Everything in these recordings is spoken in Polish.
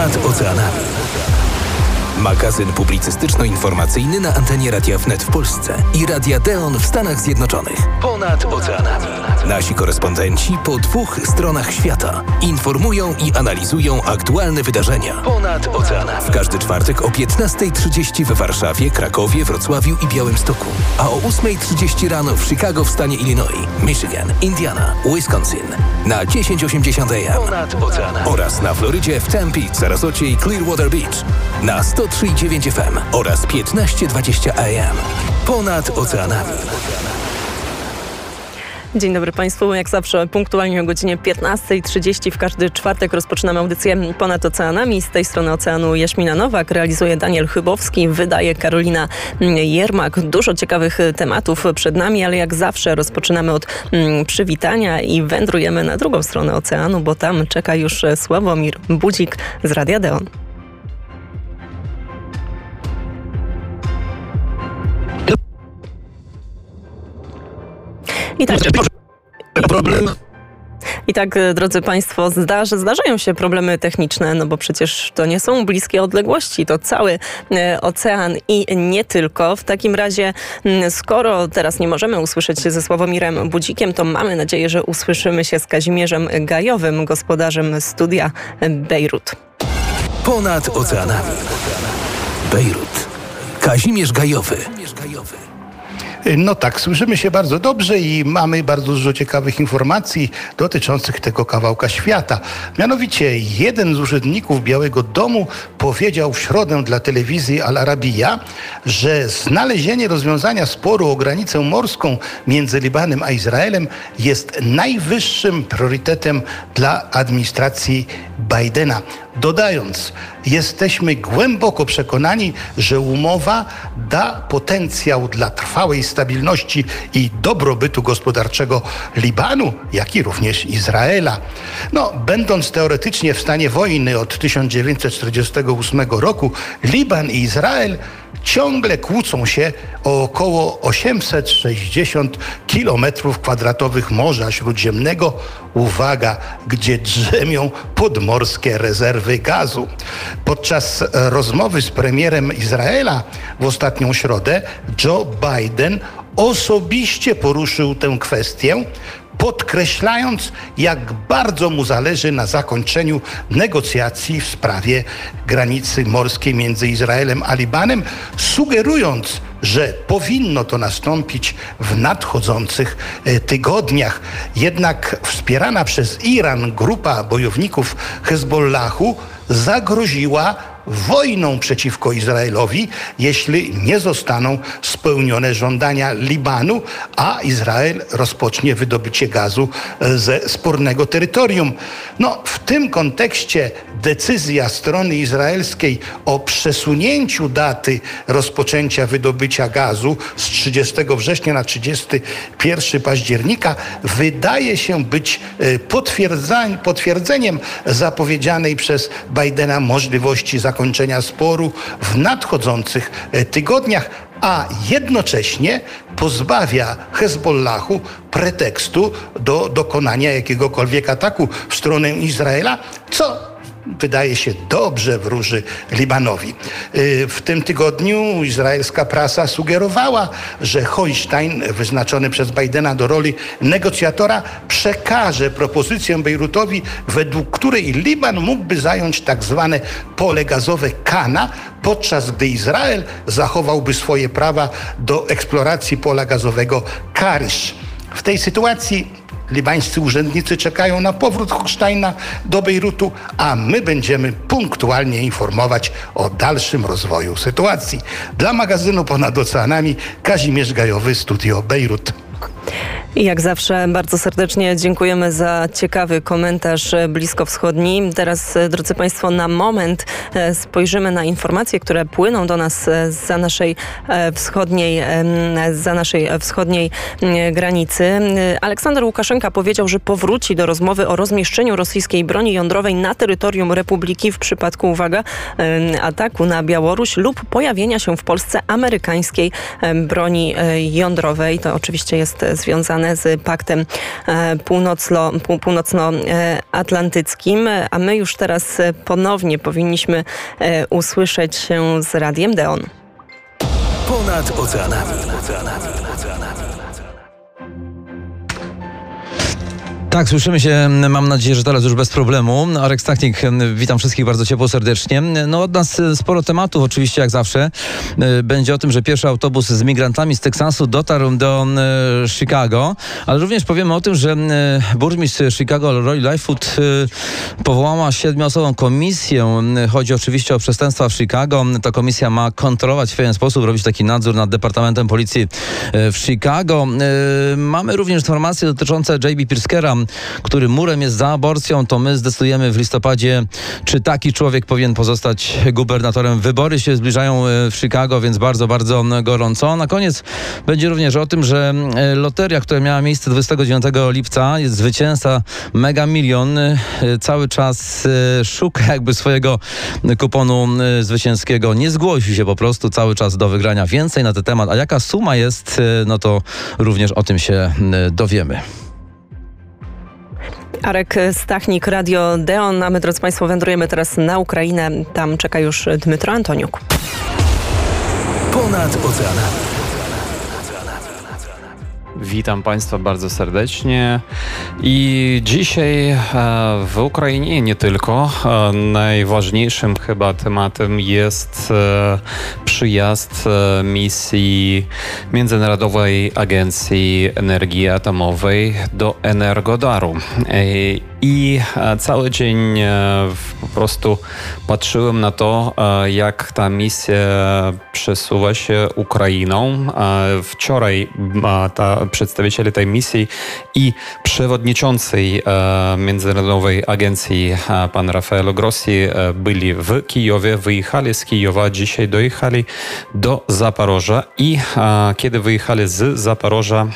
Ponad oceanami. Magazyn publicystyczno-informacyjny na antenie Radia Wnet w Polsce i Radia Deon w Stanach Zjednoczonych. Ponad oceanami. Nasi korespondenci po dwóch stronach świata informują i analizują aktualne wydarzenia. Ponad oceanami. W każdy czwartek o 15.30 w Warszawie, Krakowie, Wrocławiu i Białymstoku. A o 8.30 rano w Chicago w stanie Illinois, Michigan, Indiana, Wisconsin. Na 1080 AM. Ponad oceanami. Oraz na Florydzie w Tempe, Sarasocie i Clearwater Beach. Na 103,9 FM oraz 1520 AM. Ponad oceanami. Dzień dobry Państwu. Jak zawsze punktualnie o godzinie 15.30 w każdy czwartek rozpoczynamy audycję Ponad Oceanami. Z tej strony oceanu Jaśmina Nowak, realizuje Daniel Chybowski, wydaje Karolina Jermak. Dużo ciekawych tematów przed nami, ale jak zawsze rozpoczynamy od mm, przywitania i wędrujemy na drugą stronę oceanu, bo tam czeka już Sławomir Budzik z Radia Deon. I tak. Problem. I tak, drodzy Państwo, zdarzy, zdarzają się problemy techniczne, no bo przecież to nie są bliskie odległości, to cały e, ocean i nie tylko. W takim razie, skoro teraz nie możemy usłyszeć się ze Sławomirem Budzikiem, to mamy nadzieję, że usłyszymy się z Kazimierzem Gajowym, gospodarzem studia Bejrut. Ponad oceanami. Bejrut. Kazimierz Gajowy. No tak, słyszymy się bardzo dobrze i mamy bardzo dużo ciekawych informacji dotyczących tego kawałka świata. Mianowicie jeden z urzędników Białego Domu powiedział w środę dla telewizji Al Arabiya, że znalezienie rozwiązania sporu o granicę morską między Libanem a Izraelem jest najwyższym priorytetem dla administracji Bidena. Dodając, jesteśmy głęboko przekonani, że umowa da potencjał dla trwałej stabilności i dobrobytu gospodarczego Libanu, jak i również Izraela. No, będąc teoretycznie w stanie wojny od 1948 roku, Liban i Izrael ciągle kłócą się o około 860 kilometrów kwadratowych Morza Śródziemnego. Uwaga, gdzie drzemią podmorskie rezerwy gazu. Podczas rozmowy z premierem Izraela w ostatnią środę Joe Biden osobiście poruszył tę kwestię, podkreślając, jak bardzo mu zależy na zakończeniu negocjacji w sprawie granicy morskiej między Izraelem a Libanem, sugerując, że powinno to nastąpić w nadchodzących e, tygodniach. Jednak wspierana przez Iran grupa bojowników Hezbollahu zagroziła wojną przeciwko Izraelowi, jeśli nie zostaną spełnione żądania Libanu, a Izrael rozpocznie wydobycie gazu e, ze spornego terytorium. No, w tym kontekście decyzja strony izraelskiej o przesunięciu daty rozpoczęcia wydobycia gazu z 30 września na 31 października wydaje się być e, potwierdzeniem zapowiedzianej przez Bidena możliwości zakończenia sporu w nadchodzących e, tygodniach, a jednocześnie pozbawia Hezbollahu pretekstu do dokonania jakiegokolwiek ataku w stronę Izraela, co wydaje się dobrze wróży Libanowi. Y, w tym tygodniu izraelska prasa sugerowała, że Holstein, wyznaczony przez Bidena do roli negocjatora, przekaże propozycję Bejrutowi, według której Liban mógłby zająć tak zwane pole gazowe Kana, podczas gdy Izrael zachowałby swoje prawa do eksploracji pola gazowego Karisz. W tej sytuacji Libańscy urzędnicy czekają na powrót Hochsteina do Bejrutu, a my będziemy punktualnie informować o dalszym rozwoju sytuacji. Dla magazynu Ponad Oceanami Kazimierz Gajowy, Studio Bejrut. Jak zawsze bardzo serdecznie dziękujemy za ciekawy komentarz bliskowschodni. Teraz, drodzy Państwo, na moment e, spojrzymy na informacje, które płyną do nas e, za naszej e, wschodniej, za naszej wschodniej granicy. Aleksander Łukaszenka powiedział, że powróci do rozmowy o rozmieszczeniu rosyjskiej broni jądrowej na terytorium Republiki w przypadku, uwaga, ataku na Białoruś lub pojawienia się w Polsce amerykańskiej broni jądrowej. To oczywiście jest związane związane z paktem północnoatlantyckim, a my już teraz ponownie powinniśmy usłyszeć się z Radiem Deon. Ponad oceanami. Tak, słyszymy się, mam nadzieję, że teraz już bez problemu. Arek Stachnik, witam wszystkich bardzo ciepło, serdecznie. No od nas sporo tematów, oczywiście jak zawsze. Będzie o tym, że pierwszy autobus z migrantami z Teksasu dotarł do e, Chicago, ale również powiemy o tym, że e, burmistrz Chicago Roy Lightfoot e, powołała siedmioosobową komisję. Chodzi oczywiście o przestępstwa w Chicago. Ta komisja ma kontrolować w pewien sposób, robić taki nadzór nad Departamentem Policji w Chicago. Mamy również informacje dotyczące J.B. Pirskera, który murem jest za aborcją, to my zdecydujemy w listopadzie, czy taki człowiek powinien pozostać gubernatorem. Wybory się zbliżają e, w Chicago, więc bardzo, bardzo gorąco. Na koniec będzie również o tym, że e, loteria, która miała miejsce 29 lipca, jest zwycięzca Mega Milion. E, cały czas szuka jakby swojego kuponu zwycięskiego. Nie zgłosił się po prostu cały czas do wygrania. Więcej na ten temat. A jaka suma jest, no to również o tym się dowiemy. Arek Stachnik, Radio Deon, a my, drodzy Państwo, wędrujemy teraz na Ukrainę. Tam czeka już Dmytro Antoniuk. Ponad oceanami. Witam Państwa bardzo serdecznie. I dzisiaj e, w Ukrainie nie tylko e, najważniejszym chyba tematem jest e, przyjazd misji Międzynarodowej Agencji Energii Atomowej do Energodaru. I cały dzień po prostu patrzyłem na to, jak ta misja przesuwa się Ukrainą. Wczoraj ta przedstawiciele tej misji i przewodniczącej Międzynarodowej Agencji pan Rafaelo Grossi byli w Kijowie, wyjechali z Kijowa, dzisiaj dojechali do Zaporoża i kiedy wyjechali z Zaporoża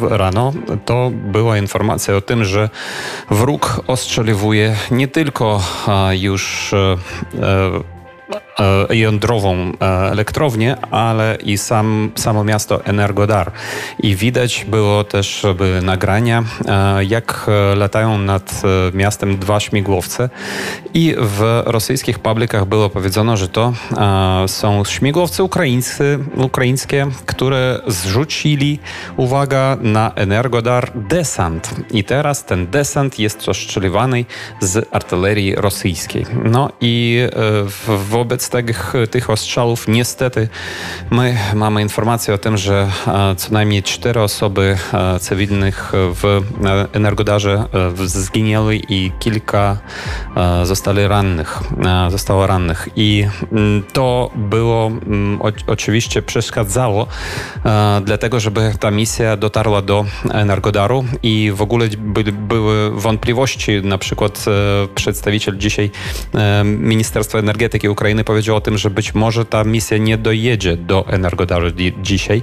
rano, to była informacja o tym, że wróg ostrzeliwuje nie tylko już E, jądrową e, elektrownię, ale i sam, samo miasto Energodar. I widać było też nagrania, e, jak latają nad miastem dwa śmigłowce i w rosyjskich publikach było powiedziano, że to są śmigłowce ukraińscy, ukraińskie, które zrzucili, uwaga, na Energodar desant. I teraz ten desant jest ostrzeliwany z artylerii rosyjskiej. No i wobec tych, tych ostrzałów niestety my mamy informację o tym, że e, co najmniej cztery osoby e, cywilnych w Energodarze e, zginęły i kilka zostali rannych, zostało rannych. I mm, to było mm, oczywiście przeszkadzało dlatego, żeby ta misja dotarła do Energodaru i w ogóle były wątpliwości. Na przykład przedstawiciel dzisiaj Ministerstwa Energetyki Ukrainy powiedział o tym, że być może ta misja nie dojedzie do Energodaru dzisiaj.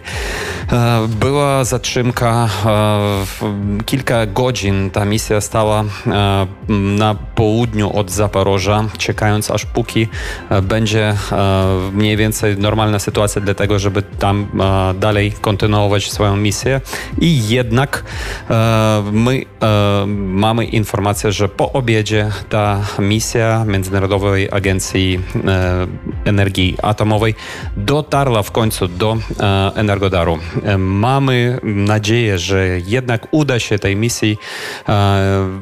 E, była zatrzymka, e, kilka godzin ta misja stała e, na południu od Zaporoża, czekając aż póki będzie mniej więcej normalna sytuacja dla tego, żeby tam dalej kontynuować swoją misję. I jednak my mamy informację, że po obiedzie ta misja Międzynarodowej Agencji Energii Atomowej dotarła w końcu do e, Energodaru. E, mamy nadzieję, że jednak uda się tej misji e,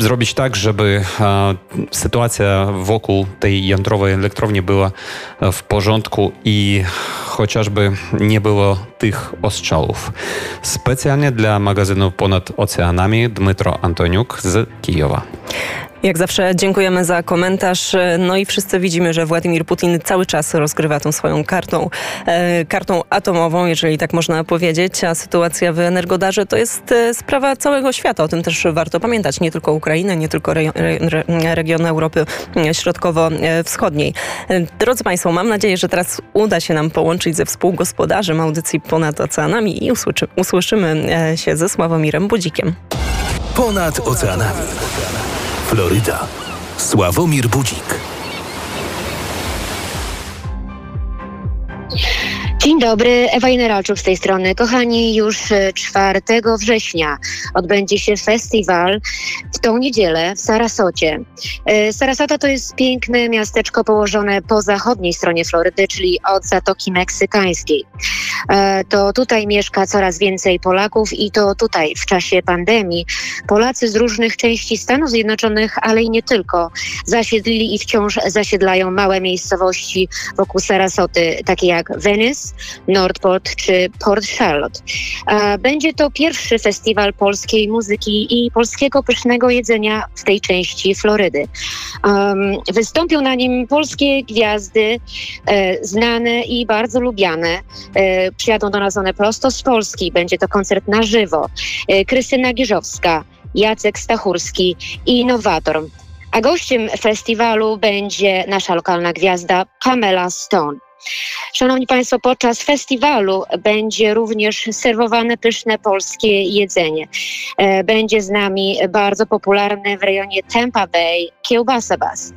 zrobić tak, żeby sytuacja wokół tej jądrowej elektrowni była w porządku i chociażby nie było tych ostrzałów. Specjalnie dla magazynu Ponad Oceanami Dmytro Antoniuk z Kijowa. Jak zawsze dziękujemy za komentarz. No i wszyscy widzimy, że Władimir Putin cały czas rozgrywa tą swoją kartą, e, kartą atomową, jeżeli tak można powiedzieć, a sytuacja w Energodarze to jest e, sprawa całego świata. O tym też warto pamiętać. Nie tylko Ukrainy, nie tylko re, re, region Europy Środkowo-Wschodniej. E, drodzy Państwo, mam nadzieję, że teraz uda się nam połączyć ze współgospodarzem audycji Ponad Oceanami i usłyszy, usłyszymy e, się ze Sławomirem Budzikiem. Ponad Oceanami. Floryda. Sławomir Budzik. Dzień dobry, Ewa Generalczuk z tej strony. Kochani, już 4 e, września odbędzie się festiwal w tą niedzielę w Sarasocie. E, Sarasota to jest piękne miasteczko położone po zachodniej stronie Florydy, czyli od Zatoki Meksykańskiej. E, to tutaj mieszka coraz więcej Polaków i to tutaj w czasie pandemii Polacy z różnych części Stanów Zjednoczonych, ale i nie tylko, zasiedlili i wciąż zasiedlają małe miejscowości wokół Sarasoty, takie jak Venice, Nordport czy Port Charlotte. Będzie to pierwszy festiwal polskiej muzyki i polskiego pysznego jedzenia w tej części Florydy. Wystąpią na nim polskie gwiazdy, e, znane i bardzo lubiane. E, przyjadą do nas one prosto z Polski. Będzie to koncert na żywo. E, Krystyna Giżowska, Jacek Stachurski i Innowator. A gościem festiwalu będzie nasza lokalna gwiazda Pamela Stone. Szanowni Państwo, podczas festiwalu będzie również serwowane pyszne polskie jedzenie. E, będzie z nami bardzo popularne w rejonie Tampa Bay kiełbasa bas.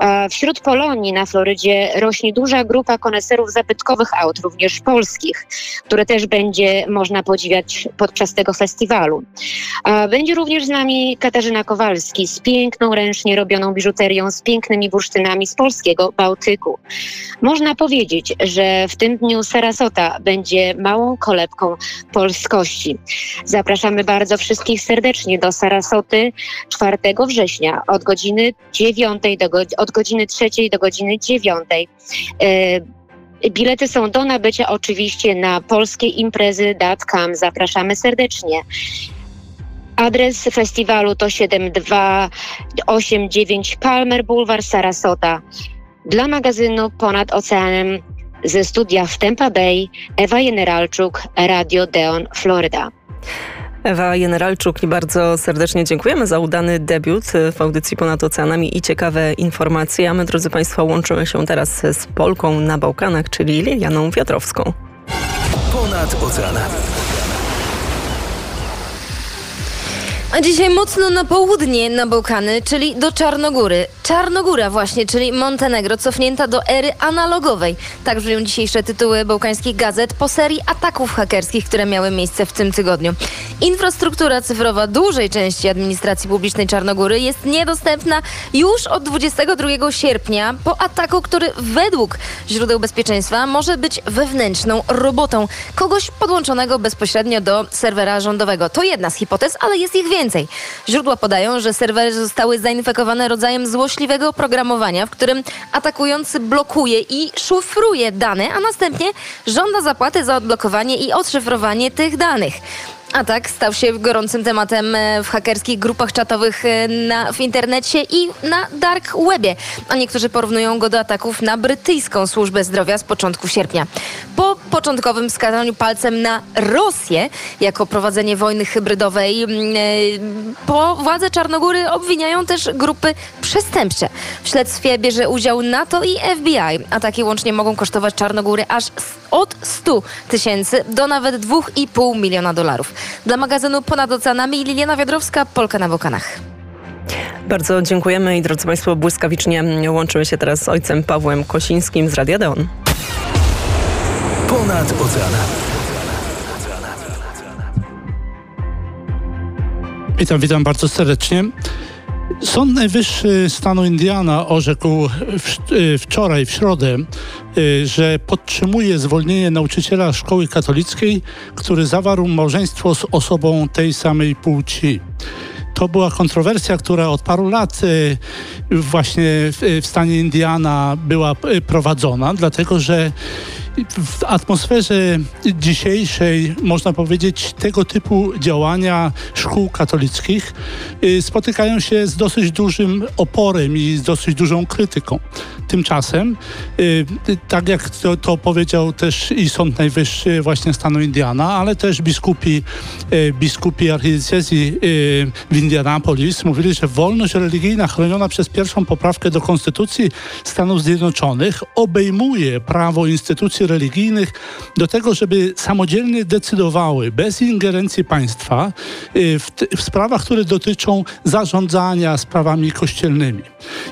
E, wśród Polonii na Florydzie rośnie duża grupa koneserów zabytkowych aut, również polskich, które też będzie można podziwiać podczas tego festiwalu. E, będzie również z nami Katarzyna Kowalski z piękną, ręcznie robioną biżuterią, z pięknymi bursztynami z polskiego Bałtyku. Można powiedzieć, że w tym dniu Sarasota będzie małą kolebką polskości. Zapraszamy bardzo wszystkich serdecznie do Sarasoty 4 września od godziny 9 do, od godziny 3 do godziny 9. E, bilety są do nabycia oczywiście na polskieimprezy.com. Zapraszamy serdecznie. Adres festiwalu to 7289 Palmer Boulevard Sarasota. Dla magazynu Ponad Oceanem ze studia w Tampa Bay Ewa Generalczuk, Radio Deon, Florida. Ewa Generalczuk, bardzo serdecznie dziękujemy za udany debiut w audycji Ponad Oceanami i ciekawe informacje. A my, drodzy Państwo, łączymy się teraz z Polką na Bałkanach, czyli Lilianą Wiatrowską. Ponad Oceanami. A dzisiaj mocno na południe na Bałkany, czyli do Czarnogóry. Czarnogóra właśnie, czyli Montenegro, cofnięta do ery analogowej. Tak brzmią dzisiejsze tytuły bałkańskich gazet po serii ataków hakerskich, które miały miejsce w tym tygodniu. Infrastruktura cyfrowa dużej części administracji publicznej Czarnogóry jest niedostępna już od 22 sierpnia po ataku, który według źródeł bezpieczeństwa może być wewnętrzną robotą kogoś podłączonego bezpośrednio do serwera rządowego. To jedna z hipotez, ale jest ich więcej więcej. Źródła podają, że serwery zostały zainfekowane rodzajem złośliwego oprogramowania, w którym atakujący blokuje i szyfruje dane, a następnie żąda zapłaty za odblokowanie i odszyfrowanie tych danych. Atak stał się gorącym tematem e, w hakerskich grupach czatowych e, na, w internecie i na dark webie, a niektórzy porównują go do ataków na brytyjską służbę zdrowia z początku sierpnia. Po początkowym wskazaniu palcem na Rosję jako prowadzenie wojny hybrydowej, e, po władze Czarnogóry obwiniają też grupy przestępcze. W śledztwie bierze udział NATO i FBI. Ataki łącznie mogą kosztować Czarnogóry aż od 100 tysięcy do nawet 2,5 miliona dolarów. Dla magazynu Ponad Oceanami Liliana Wiadrowska, Polka na Wokanach. Bardzo dziękujemy i drodzy Państwo, błyskawicznie łączymy się teraz z ojcem Pawłem Kosińskim z Radia Deon. Ponad Oceanami. Witam, witam bardzo serdecznie. Sąd Najwyższy stanu Indiana orzekł y, wczoraj, w środę, y, że podtrzymuje zwolnienie nauczyciela szkoły katolickiej, który zawarł małżeństwo z osobą tej samej płci. To była kontrowersja, która od paru lat y, właśnie w stanie Indiana była prowadzona, dlatego że w atmosferze dzisiejszej, można powiedzieć, tego typu działania szkół katolickich y, spotykają się z dosyć dużym oporem i z dosyć dużą krytyką. Tymczasem, y, tak jak to, to powiedział też i Sąd Najwyższy właśnie stanu Indiana, ale też biskupi, y, biskupi archidiecezji w Indianapolis mówili, że wolność religijna chroniona przez pierwszą poprawkę do Konstytucji Stanów Zjednoczonych obejmuje prawo instytucji religijnych do tego, żeby samodzielnie decydowały bez ingerencji państwa y, w, w sprawach, które dotyczą zarządzania sprawami kościelnymi.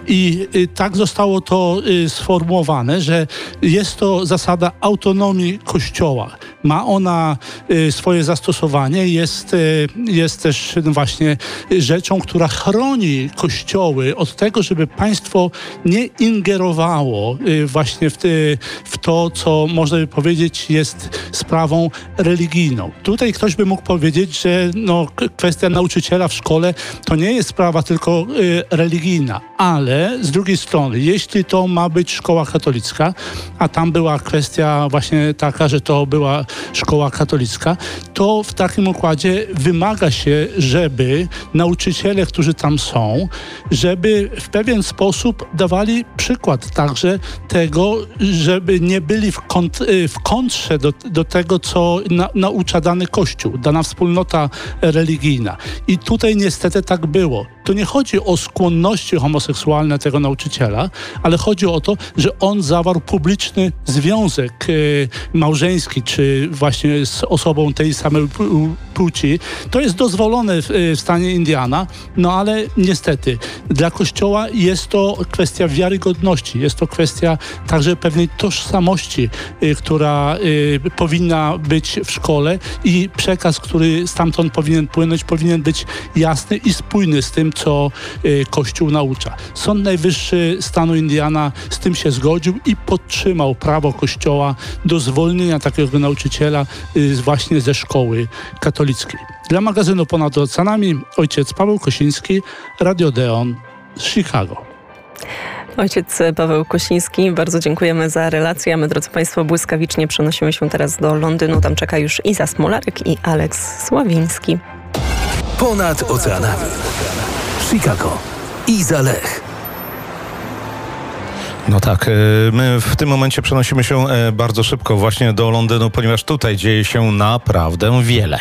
I tak zostało to sformułowane, że jest to zasada autonomii Kościoła. Ma ona swoje zastosowanie, jest, jest też właśnie rzeczą, która chroni kościoły od tego, żeby państwo nie ingerowało właśnie w, te, w to, co można by powiedzieć jest sprawą religijną. Tutaj ktoś by mógł powiedzieć, że no, kwestia nauczyciela w szkole to nie jest sprawa tylko y, religijna, ale z drugiej strony, jeśli to ma być szkoła katolicka, a tam była kwestia właśnie taka, że to była szkoła katolicka, to w takim układzie wymaga się, żeby nauczyciele, którzy tam są, żeby w pewien sposób dawali przykład także tego, żeby nie byli w, kont y, w kontrze do, do tego, co na, naucza dany kościół, dana wspólnota religijna. I tutaj niestety tak było. To nie chodzi o skłonności homoseksualne tego nauczyciela, ale chodzi o to, że on zawarł publiczny związek y, małżeński, czy właśnie z osobą tej samej płci. To jest dozwolone w, w stanie Indiana, no ale niestety dla Kościoła jest to kwestia wiarygodności, jest to kwestia także pewnej tożsamości, y, która powinna być w szkole i przekaz, który stamtąd powinien płynąć, powinien być jasny i spójny z tym, co y, Kościół naucza. Sąd Najwyższy stanu Indiana z tym się zgodził i podtrzymał prawo Kościoła do zwolnienia takiego nauczyciela y, właśnie ze szkoły katolickiej. Dla magazynu Ponad Oceanami ojciec Paweł Kosiński, Radio Deon z Chicago. Ojciec Paweł Kosiński, bardzo dziękujemy za relację. A my, drodzy Państwo, błyskawicznie przenosimy się teraz do Londynu. Tam czeka już Iza Smolarek i Aleks Sławiński. Ponad oceanami. Chicago. Iza Lech. No tak, e, my w tym momencie przenosimy się e, bardzo szybko właśnie do Londynu, ponieważ tutaj dzieje się naprawdę wiele.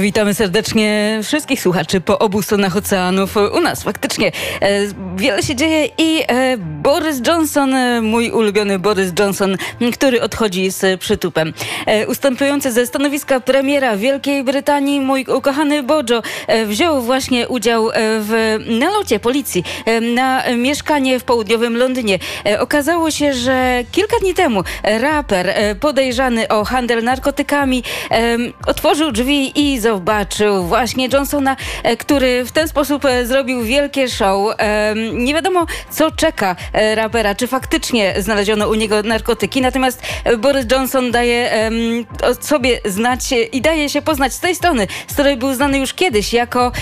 Witamy serdecznie wszystkich słuchaczy po obu stronach oceanów. U nas faktycznie e, wiele się dzieje i Boris Johnson, mój ulubiony Boris Johnson, który odchodzi z przytupem. Ustępujący ze stanowiska premiera Wielkiej Brytanii, mój ukochany Bojo, wziął właśnie udział w nalocie policji na mieszkanie w południowym Londynie. E, okazało się, że kilka dni temu raper e, podejrzany o handel narkotykami otworzył drzwi i zobaczył właśnie Johnsona, e, który w ten sposób zrobił wielkie show. Nie wiadomo, co czeka rapera, czy faktycznie znaleziono u niego narkotyki, natomiast Boris Johnson daje sobie znać i daje się poznać z tej strony, z której był znany już kiedyś jako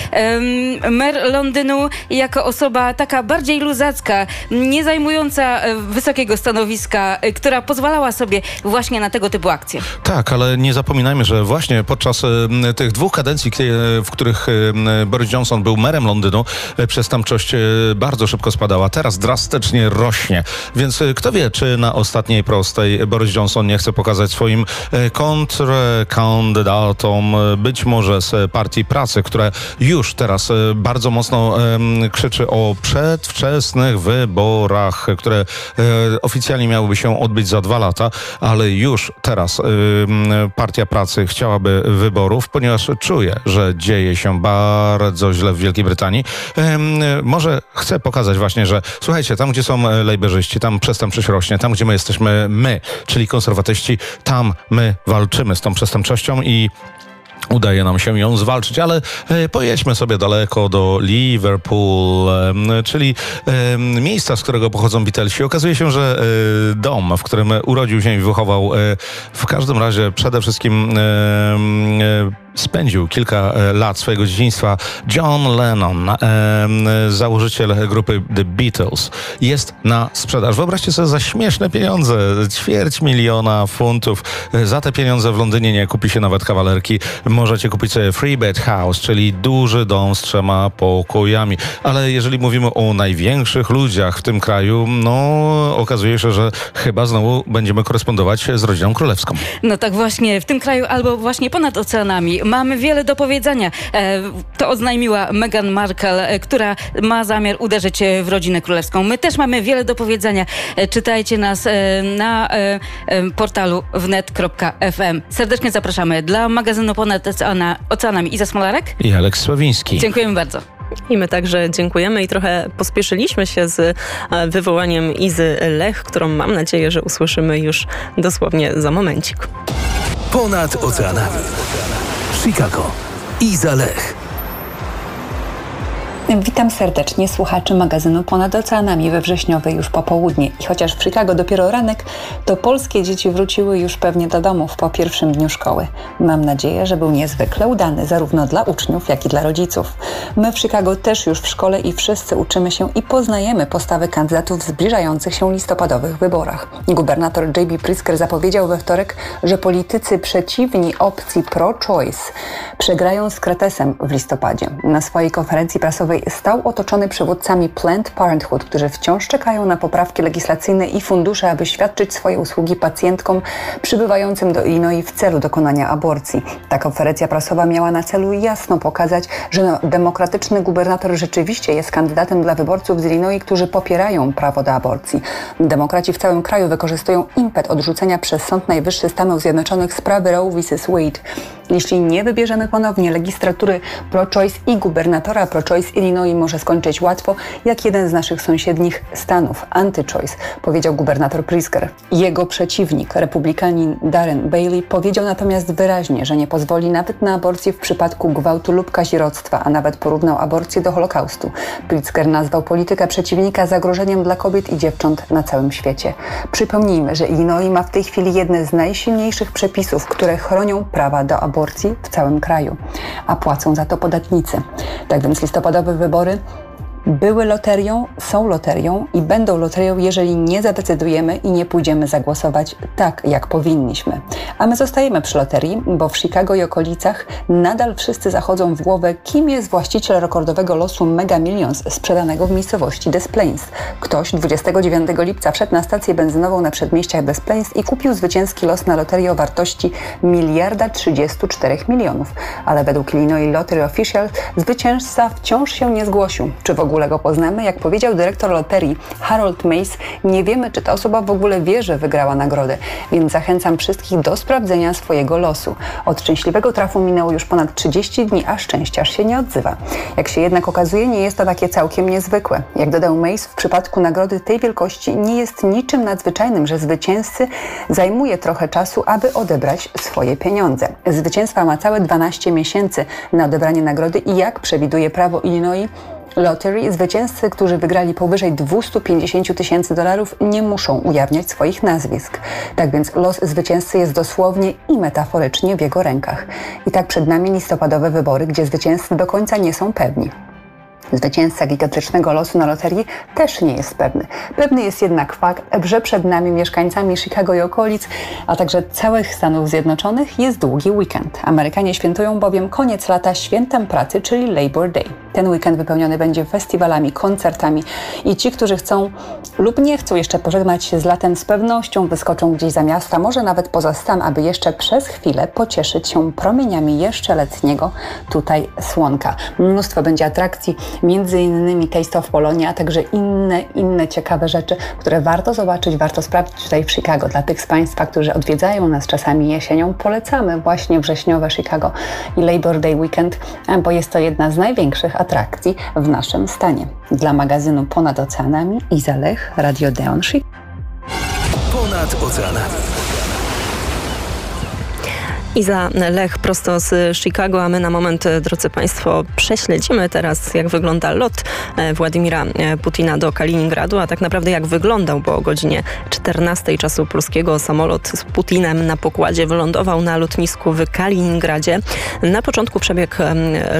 mer Londynu, jako osoba taka bardziej luzacka, nie zajmująca E, wysokiego stanowiska, e, która pozwalała sobie właśnie na tego typu akcje. Tak, ale nie zapominajmy, że właśnie podczas e, tych dwóch kadencji, w których Boris Johnson był merem Londynu, przestępczość bardzo szybko spadała. Teraz drastycznie rośnie. Więc kto wie, czy na ostatniej prostej Boris Johnson nie chce pokazać swoim kontrkandydatom, być może z Partii Pracy, które już teraz bardzo mocno krzyczy o przedwczesnych wyborach, które E, oficjalnie miałyby się odbyć za dwa lata, ale już teraz e, Partia Pracy chciałaby wyborów, ponieważ czuje, że dzieje się bardzo źle w Wielkiej Brytanii. E, może chce pokazać właśnie, że słuchajcie, tam gdzie są lejberzyści, tam przestępczość rośnie, tam gdzie my jesteśmy my, czyli konserwatyści, tam my walczymy z tą przestępczością i udaje nam się ją zwalczyć, ale e, pojedźmy sobie daleko do Liverpool, czyli miejsca, z którego pochodzą Beatlesi. Okazuje się, że e, dom, w którym urodził się i wychował, e, w każdym razie przede wszystkim spędził kilka e, lat swojego dzieciństwa John Lennon, e, założyciel grupy The Beatles, jest na sprzedaż. Wyobraźcie sobie za śmieszne pieniądze, ćwierć miliona funtów. Za te pieniądze w Londynie nie kupi się nawet kawalerki. Możecie kupić sobie Free Bed House, czyli duży dom z trzema pokojami. Ale jeżeli mówimy o największych ludziach w tym kraju, no okazuje się, że chyba znowu będziemy korespondować z rodziną królewską. No tak właśnie, w tym kraju albo właśnie ponad oceanami mamy wiele do powiedzenia. E, to oznajmiła Meghan Markle, e, która ma zamiar uderzyć e, w rodzinę królewską. My też mamy wiele do powiedzenia. Czytajcie nas na portalu wnet.fm. Serdecznie zapraszamy dla magazynu Ponad Oceanami Iza Smolarek i Aleks Sławiński. Dziękujemy bardzo. I my także dziękujemy i trochę pospieszyliśmy się z wywołaniem Izy Lech, którą mam nadzieję, że usłyszymy już dosłownie za momencik. Ponad oceanami. Chicago. Iza Lech. Witam serdecznie słuchaczy magazynu Ponad Oceanami we wrześniowej już popołudnie. I chociaż w Chicago dopiero ranek, to polskie dzieci wróciły już pewnie do domów po pierwszym dniu szkoły. Mam nadzieję, że był niezwykle udany zarówno dla uczniów, jak i dla rodziców. My w Chicago też już w szkole i wszyscy uczymy się i poznajemy postawy kandydatów w zbliżających się listopadowych wyborach. Gubernator J.B. Prisker zapowiedział we wtorek, że politycy przeciwni opcji pro-choice przegrają z Kretesem w listopadzie. Na swojej konferencji prasowej stał otoczony przywódcami Planned Parenthood, którzy wciąż czekają na poprawki legislacyjne i fundusze, aby świadczyć swoje usługi pacjentkom przybywającym do Illinois w celu dokonania aborcji. Ta konferencja prasowa miała na celu jasno pokazać, że demokratyczny gubernator rzeczywiście jest kandydatem dla wyborców z Illinois, którzy popierają prawo do aborcji. Demokraci w całym kraju wykorzystują impet odrzucenia przez Sąd Najwyższy Stanów Zjednoczonych sprawy Roe vs. Wade. Jeśli nie wybierzemy ponownie legislatury pro-choice i gubernatora pro-choice Illinois może skończyć łatwo, jak jeden z naszych sąsiednich stanów, anty-choice, powiedział gubernator Prisker. Jego przeciwnik, republikanin Darren Bailey, powiedział natomiast wyraźnie, że nie pozwoli nawet na aborcję w przypadku gwałtu lub kazirodztwa, a nawet porównał aborcję do Holokaustu. Pritzker nazwał politykę przeciwnika zagrożeniem dla kobiet i dziewcząt na całym świecie. Przypomnijmy, że Illinois ma w tej chwili jedne z najsilniejszych przepisów, które chronią prawa do aborcji w całym kraju, a płacą za to podatnicy. Tak więc listopadowy wybory były loterią, są loterią i będą loterią, jeżeli nie zadecydujemy i nie pójdziemy zagłosować tak, jak powinniśmy. A my zostajemy przy loterii, bo w Chicago i okolicach nadal wszyscy zachodzą w głowę, kim jest właściciel rekordowego losu Mega Millions sprzedanego w miejscowości Des Plains. Ktoś 29 lipca wszedł na stację benzynową na przedmieściach Des Plains i kupił zwycięski los na loterii o wartości miliarda 34 milionów. Ale według Illinois Lottery Official zwycięzca wciąż się nie zgłosił. Czy w ogóle go poznamy? Jak powiedział dyrektor loterii Harold Mace, nie wiemy, czy ta osoba w ogóle wie, że wygrała nagrodę, więc zachęcam wszystkich do sprawdzenia swojego losu. Od szczęśliwego trafu minęło już ponad 30 dni, a szczęściarz się nie odzywa. Jak się jednak okazuje, nie jest to takie całkiem niezwykłe. Jak dodał Mace, w przypadku nagrody tej wielkości nie jest niczym nadzwyczajnym, że zwycięzcy zajmuje trochę czasu, aby odebrać swoje pieniądze. Zwycięstwa ma całe 12 miesięcy na odebranie nagrody i jak przewiduje prawo Illinois, Lottery zwycięzcy, którzy wygrali powyżej 250 tysięcy dolarów, nie muszą ujawniać swoich nazwisk. Tak więc los zwycięzcy jest dosłownie i metaforycznie w jego rękach. I tak przed nami listopadowe wybory, gdzie zwycięzcy do końca nie są pewni. Zwycięzca gigantycznego losu na loterii też nie jest pewny. Pewny jest jednak fakt, że przed nami mieszkańcami Chicago i okolic, a także całych Stanów Zjednoczonych jest długi weekend. Amerykanie świętują bowiem koniec lata świętem pracy, czyli Labor Day. Ten weekend wypełniony będzie festiwalami, koncertami i ci, którzy chcą lub nie chcą jeszcze pożegnać się z latem, z pewnością wyskoczą gdzieś za miasta, może nawet poza stan, aby jeszcze przez chwilę pocieszyć się promieniami jeszcze letniego tutaj słonka. Mnóstwo będzie atrakcji, między innymi Taste of Polonia, a także inne, inne ciekawe rzeczy, które warto zobaczyć, warto sprawdzić tutaj w Chicago. Dla tych z Państwa, którzy odwiedzają nas czasami jesienią, polecamy właśnie wrześniowe Chicago i Labor Day Weekend, bo jest to jedna z największych atrakcji w naszym stanie. Dla magazynu Ponad Oceanami Iza Lech, Radio Deon Chicago. Ponad oceanami. Iza Lech prosto z Chicago, a my na moment, drodzy Państwo, prześledzimy teraz, jak wygląda lot e, Władimira e, Putina do Kaliningradu, a tak naprawdę jak wyglądał, bo o godzinie 14 czasu polskiego samolot z Putinem na pokładzie wylądował na lotnisku w Kaliningradzie. Na początku przebieg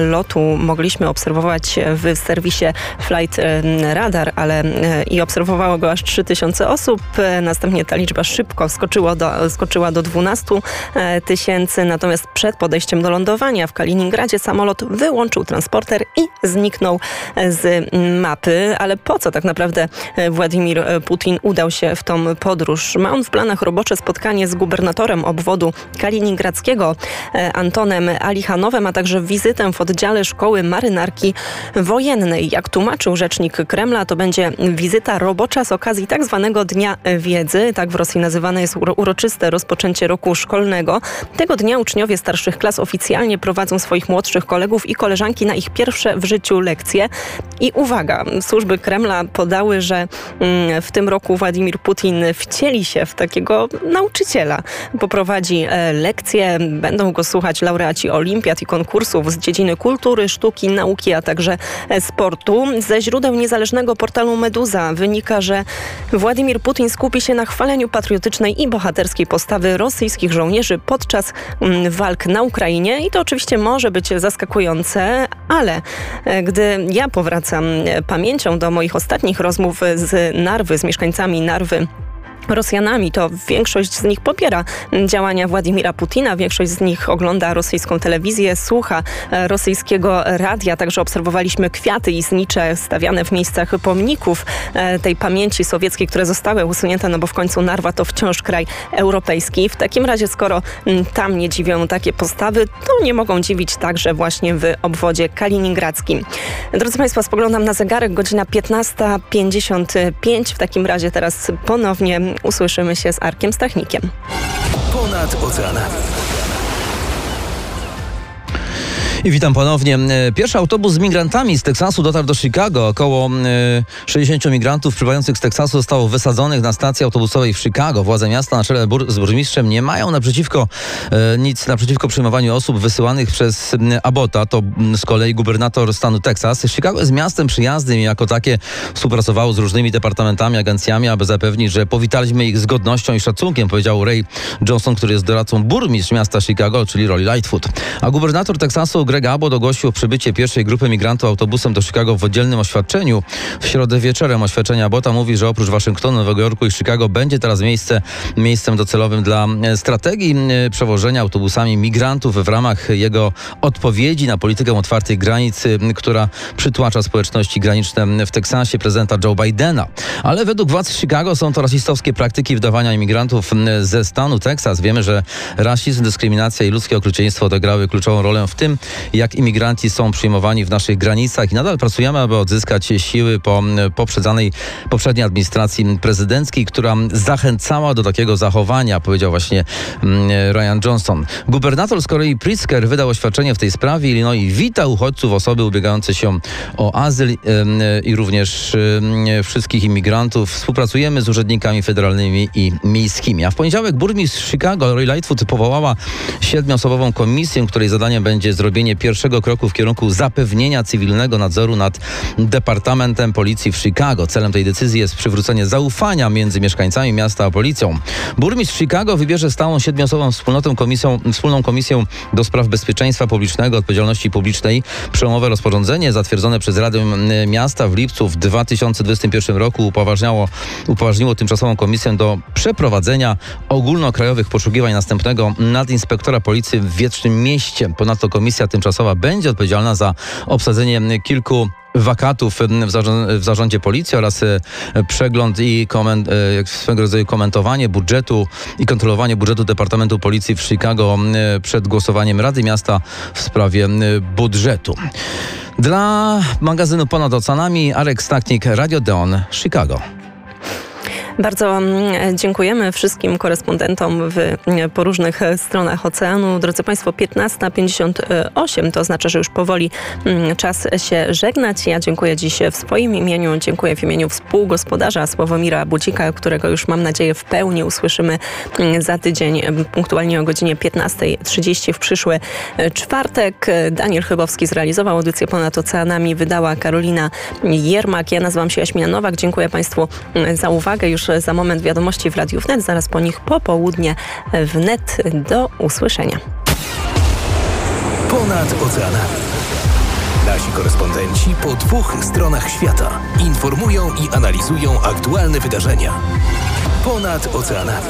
lotu mogliśmy obserwować w serwisie Flight Radar, ale e, i obserwowało go aż 3000 osób. Następnie ta liczba szybko skoczyła do, skoczyła do 12 tysięcy natomiast przed podejściem do lądowania w Kaliningradzie samolot wyłączył transporter i zniknął z mapy. Ale po co tak naprawdę Władimir Putin udał się w tą podróż? Ma on w planach robocze spotkanie z gubernatorem obwodu kaliningradzkiego Antonem Alichanowem, a także wizytę w oddziale szkoły marynarki wojennej. Jak tłumaczył rzecznik Kremla, to będzie wizyta robocza z okazji tak zwanego Dnia Wiedzy. Tak w Rosji nazywane jest uroczyste rozpoczęcie roku szkolnego. Tego Tego dnia uczniowie starszych klas oficjalnie prowadzą swoich młodszych kolegów i koleżanki na ich pierwsze w życiu lekcje. I uwaga, służby Kremla podały, że mm, w tym roku Władimir Putin wcieli się w takiego nauczyciela. Poprowadzi e, lekcje, będą go słuchać laureaci olimpiad i konkursów z dziedziny kultury, sztuki, nauki, a także e, sportu. Ze źródeł niezależnego portalu Meduza wynika, że Władimir Putin skupi się na chwaleniu patriotycznej i bohaterskiej postawy rosyjskich żołnierzy podczas walk na Ukrainie i to oczywiście może być zaskakujące, ale e, gdy ja powracam pamięcią do moich ostatnich rozmów z Narwy, z mieszkańcami Narwy, Rosjanami, to większość z nich popiera działania Władimira Putina, większość z nich ogląda rosyjską telewizję, słucha e, rosyjskiego radia, także obserwowaliśmy kwiaty i znicze stawiane w miejscach pomników e, tej pamięci sowieckiej, które zostały usunięte, no bo w końcu Narwa to wciąż kraj europejski. W takim razie, skoro tam nie dziwią takie postawy, to nie mogą dziwić także właśnie w obwodzie kaliningradzkim. Drodzy Państwo, spoglądam na zegarek, godzina 15.55. W takim razie teraz ponownie usłyszymy się z Arkiem Stachnikiem. Ponad oceanami. I witam ponownie. E, pierwszy autobus z migrantami z Teksasu dotarł do Chicago. Około 60 e, migrantów przybywających z Teksasu zostało wysadzonych na stacji autobusowej w Chicago. Władze miasta na czele z burmistrzem nie mają naprzeciwko e, nic naprzeciwko przyjmowaniu osób wysyłanych przez Abota. To z kolei gubernator stanu Teksas. Chicago jest miastem przyjaznym i jako takie współpracowało z różnymi departamentami, agencjami, aby zapewnić, że powitaliśmy ich z godnością i szacunkiem, powiedział Ray Johnson, który jest doradcą burmistrz miasta Chicago, czyli Rolly Lightfoot. A gubernator Teksasu Greg Abbott ogłosił przybycie pierwszej grupy migrantów autobusem do Chicago w oddzielnym oświadczeniu. W środę wieczorem oświadczenia Abbotta mówi, że oprócz Waszyngtonu, Nowego Jorku i Chicago będzie teraz miejsce, miejscem docelowym dla e, strategii e, przewożenia autobusami migrantów w ramach jego odpowiedzi na politykę otwartej granicy, która przytłacza społeczności graniczne w Teksasie prezydenta Joe Bidena. Ale według władz Chicago są to rasistowskie praktyki wdawania imigrantów ze stanu Teksas. Wiemy, że rasizm, dyskryminacja i ludzkie okrucieństwo odegrały kluczową rolę w tym, jak imigranci są przyjmowani w naszych granicach i nadal pracujemy, aby odzyskać siły po poprzedzanej, poprzedniej administracji prezydenckiej, która zachęcała do takiego zachowania, powiedział właśnie mm, Ryan Johnson. Gubernator z Korei Pritzker wydał oświadczenie w tej sprawie. Illinois wita uchodźców, osoby ubiegające się o azyl i również wszystkich imigrantów. Współpracujemy z urzędnikami federalnymi i miejskimi. A w poniedziałek burmistrz Chicago, Roy Lightfoot, powołała siedmioosobową komisję, której zadaniem będzie zrobienie pierwszego kroku w kierunku zapewnienia cywilnego nadzoru nad Departamentem Policji w Chicago. Celem tej decyzji jest przywrócenie zaufania między mieszkańcami miasta a policją. Burmistrz Chicago wybierze stałą siedmioosobową wspólnotą komisją, wspólną komisję do spraw bezpieczeństwa publicznego, odpowiedzialności publicznej. Przełomowe rozporządzenie zatwierdzone przez Radę Miasta w lipcu w 2021 roku upoważniało, upoważniło tymczasową komisję do przeprowadzenia ogólnokrajowych poszukiwań następnego nadinspektora policji w Wiecznym Mieście. Ponadto komisja tymczasowa będzie odpowiedzialna za obsadzenie kilku wakatów w, zarządzie policji oraz e, przegląd i koment, e, swego rodzaju komentowanie budżetu i kontrolowanie budżetu Departamentu Policji w Chicago przed głosowaniem Rady Miasta w sprawie budżetu. Dla magazynu Ponad Oceanami Arek Staknik, Radio Deon, Chicago. Bardzo mm, dziękujemy wszystkim korespondentom w, mm, po różnych stronach oceanu. Drodzy Państwo, 15.58 to oznacza, że już powoli mm, czas się żegnać. Ja dziękuję dziś w swoim imieniu, dziękuję w imieniu współgospodarza Sławomira Bucika, którego już mam nadzieję w pełni usłyszymy za tydzień, punktualnie o godzinie 15.30 w przyszły e, czwartek. Daniel Chybowski zrealizował audycję Ponad Oceanami, wydała Karolina Jermak. Ja nazywam się Jaśmina Nowak. Dziękuję Państwu za uwagę. Już za moment wiadomości w Radiu Wnet, zaraz po nich popołudnie wnet. Do usłyszenia. Ponad oceanami. Nasi korespondenci po dwóch stronach świata informują i analizują aktualne wydarzenia. Ponad oceanami.